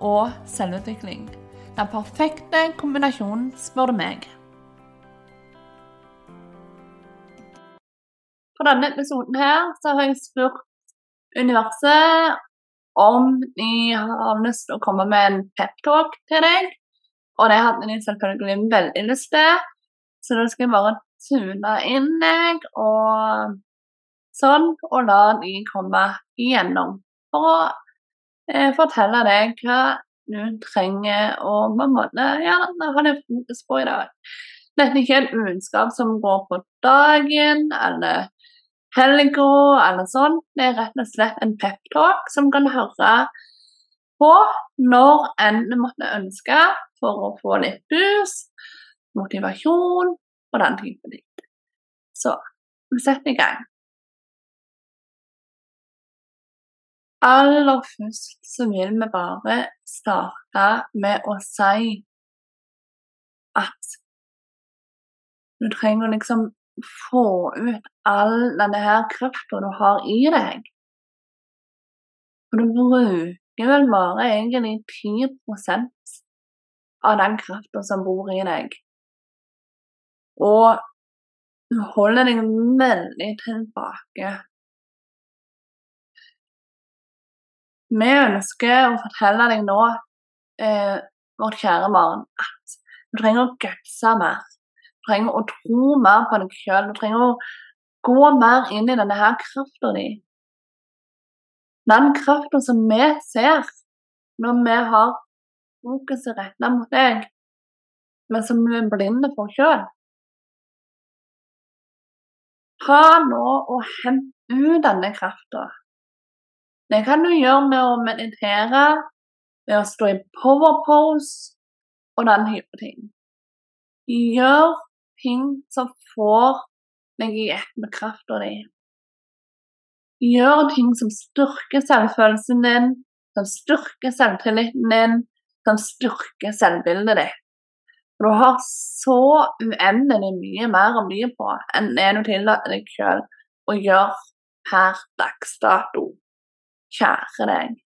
og selvutvikling. Den perfekte kombinasjonen, spør du meg. På denne episoden her så har jeg spurt universet om de har lyst til å komme med en peptalk til deg. Og det hadde de selvfølgelig veldig lyst til, så da skal jeg bare tune inn deg og sånn, og la de komme igjennom. For å eh, fortelle deg hva du trenger å på en måte, ja, ha det fokus på i dag. Dette er ikke en budskap som går på dagen eller helga eller sånn. Det er rett og slett en peptalk som kan høre på når enn du måtte ønske for å få litt boost, motivasjon og den type ting. Så vi setter i gang. Aller først så vil vi bare starte med å si at du trenger liksom få ut all denne her krafta du har i deg. For du bruker vel bare egentlig 10% av den krafta som bor i deg. Og du holder deg veldig tilbake Vi ønsker å fortelle deg nå, eh, vårt kjære barn, at du trenger å gutse mer. Du trenger å tro mer på deg sjøl. Du trenger å gå mer inn i denne her krafta di. Den krafta som vi ser når vi har fokuset retta mot deg, men som vi er blinde for sjøl. Ta nå og hent ut denne krafta. Det kan du gjøre med å meditere, ved å stå i power pose og den type ting. Gjør ting som får deg i ett med krafta di. Gjør ting som styrker selvfølelsen din, som styrker selvtilliten din, som styrker selvbildet ditt. For du har så uendelig mye mer å by på enn det du tillater deg sjøl å gjøre per dags dato kjære deg.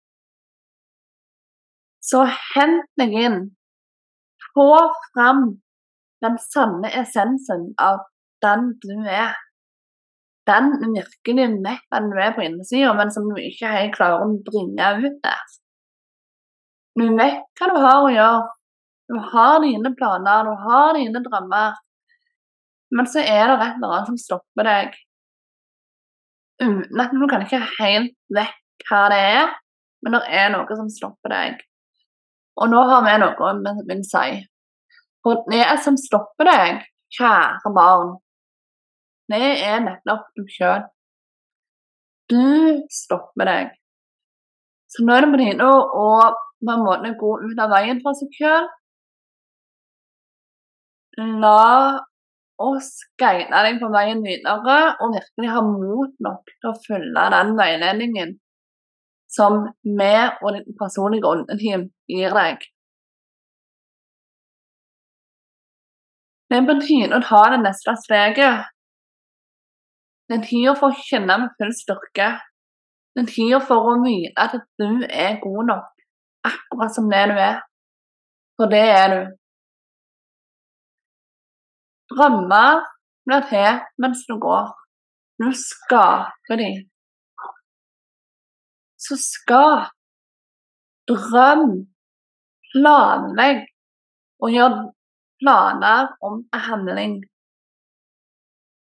Så hent deg inn. Få fram den sanne essensen av den du er. Den virkelig vet at du er på innsida, men som du ikke helt klarer å bringe ut der. Du vet hva du har å gjøre. Du har dine planer, du har dine drømmer. Men så er det et eller annet som stopper deg. Uten at du kan ikke helt vekk hva det er, men det er noe som stopper deg. Og nå har vi noe vi vil si. For det som stopper deg, kjære barn, det er nettopp du sjøl. Du stopper deg. Så nå er det på tide å på en måte gå ut av veien for seg sjøl. La oss guide deg på veien videre og virkelig ha mot nok til å følge den veiledningen som vi og din personlige åndeteam gir deg. Det er på tide å ta det neste steget. Det er tid for å kjenne med full styrke. Det er tid for å vite at du er god nok, akkurat som det du er. For det er du. Drømmer blir til mens du går. Du skaper dem så skap, drøm, planlegg og gjør planer om handling.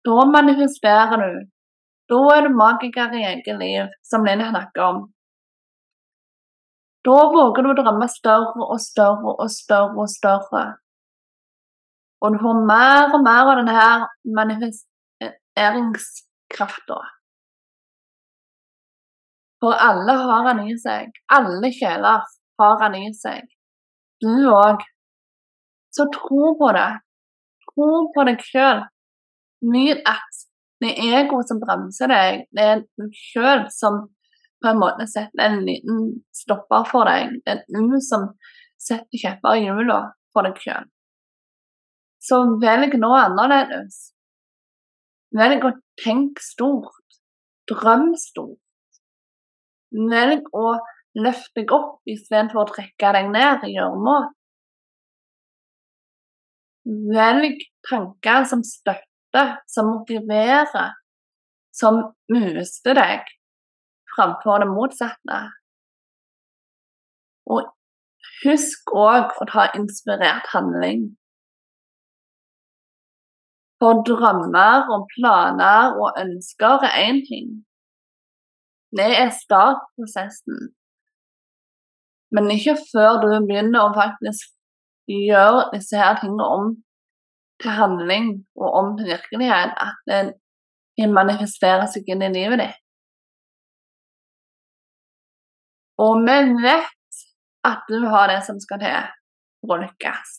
Da manifesterer du. Da er du magiker i eget liv, som Linn snakker om. Da våger du å drømme større og større og større og større. Og du får mer og mer av denne manifesteringskrafta. For alle har han i seg. Alle kjeler har han i seg. du òg. Så tro på det. Tro på deg sjøl. Nyt at det er ego som bremser deg. Det er du sjøl som på en måte setter en liten stopper for deg. Det er du som setter kjepper i hjula for deg sjøl. Så velg nå annerledes. Velg å tenke stort. Drøm stort. Velg å løfte deg opp istedenfor å trekke deg ned i gjørma. Velg tanker som støtter, som motiverer, som muster deg, framfor det motsatte. Og husk òg å ta inspirert handling. For drømmer og planer og ønsker er én ting. Det er startprosessen. Men ikke før du begynner å faktisk gjøre disse her tingene om til handling og om til virkelighet, at det manifesterer seg inn i livet ditt. Og vi vet at du har det som skal til for å lykkes.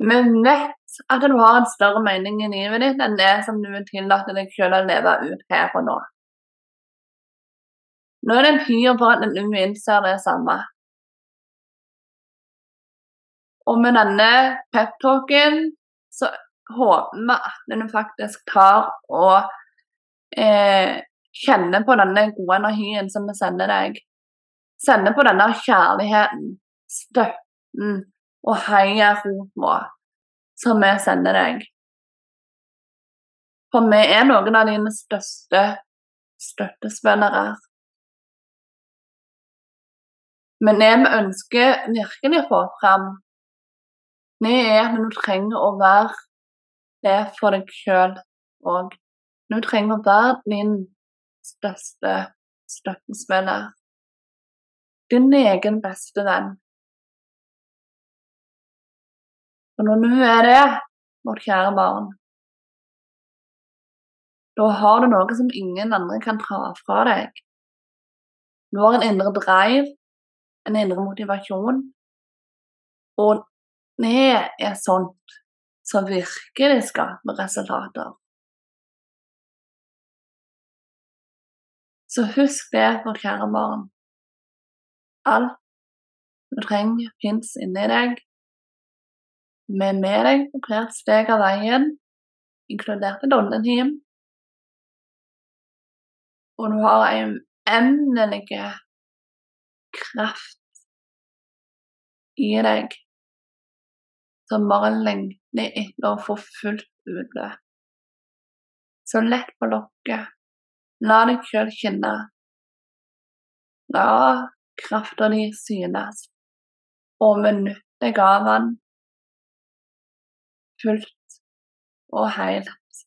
Vi vet at du har en større mening i livet ditt enn det som du vil tillate deg selv å leve ut her og nå. Nå er det en tid for at du innser det samme. Og med denne peptalken så håper vi at du faktisk tar og eh, kjenner på denne gode energien som vi sender deg. Sender på denne kjærligheten, støtten og heiaropa som vi sender deg. For vi er noen av dine største støttespillere. Men det vi ønsker virkelig å få fram, det er at du trenger å være det for deg sjøl òg. Du trenger å være din største støttespiller. Din egen beste venn. Og når du er det, vårt kjære barn, da har du noe som ingen andre kan ta fra deg. Du har en indre drive, en indre motivasjon, og det er sånt som virkelig skaper resultater. Så husk det, vårt kjære barn. Alt du trenger, fins inni deg. Vi er med deg på hvert steg av veien, inkludert et åndeteam. Og du har en uendelig kraft i deg som bare lengter etter å få fullt utløp. Så lett på lokket. La deg sjøl kjenne. La krafta di synes, og benytt deg av den fullt og helt.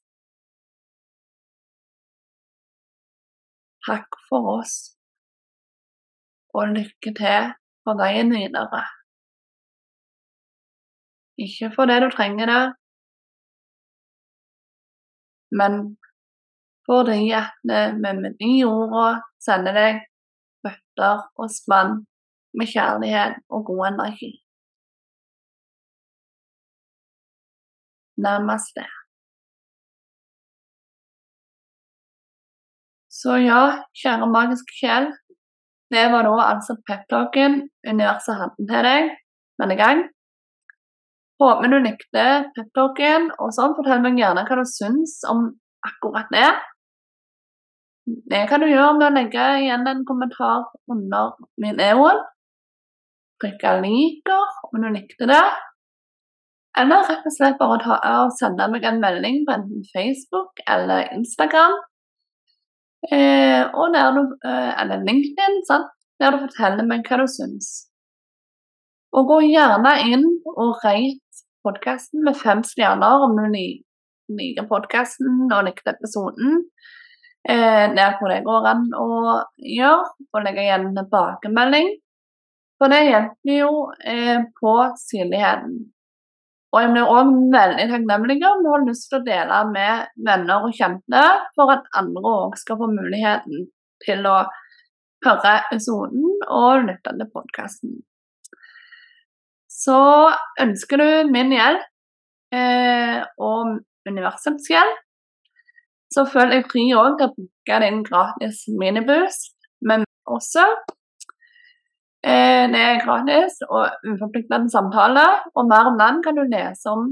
Takk for oss, og lykke til på veien videre. Ikke fordi du trenger det, men fordi at vi med de orda sender deg bøtter og spann med kjærlighet og god energi. Namaste. Så ja, kjære magiske sjel, det var da altså peptalken universet hadde til deg denne gang. Håper du likte peptalken, og sånn. Fortell meg gjerne hva du syns om akkurat det. Det kan du gjøre med å legge igjen en kommentar under min e-wall. Trykke 'liker' om du likte det. Eller rett og slett bare ta og sende meg en melding på enten Facebook eller Instagram. Eh, og der du, eh, eller LinkedIn, sant? der du forteller meg hva du syns. Og gå gjerne inn og rate podkasten med fem stjerner om du liker podkasten og likte episoden. Eh, der hvor det går an å gjøre, og legge igjen en tilbakemelding. For det hjelper jo eh, på synligheten. Og jeg blir òg veldig takknemlig du har lyst til å dele med venner og kjente, for at andre òg skal få muligheten til å høre episoden og lytte til podkasten. Så ønsker du min hjelp eh, og universets hjelp, så føler jeg fri òg til å bruke din gratis miniboost meg også. Det er gratis og uforpliktende samtale, og mer om den kan du lese om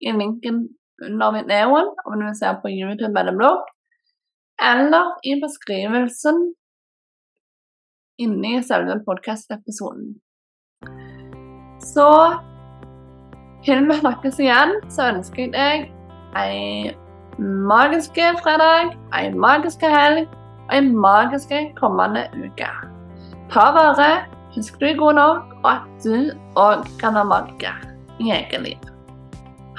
i linken under videoen om du ser på YouTube eller blogg, eller i beskrivelsen inni selve podkast-episoden. Så til vi snakkes igjen, så ønsker jeg deg ei magisk fredag, ei magisk helg og ei magisk kommende uke. Ta vare, husk du er god nok, og at du òg kan ha magiker i eget liv.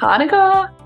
Ha det godt!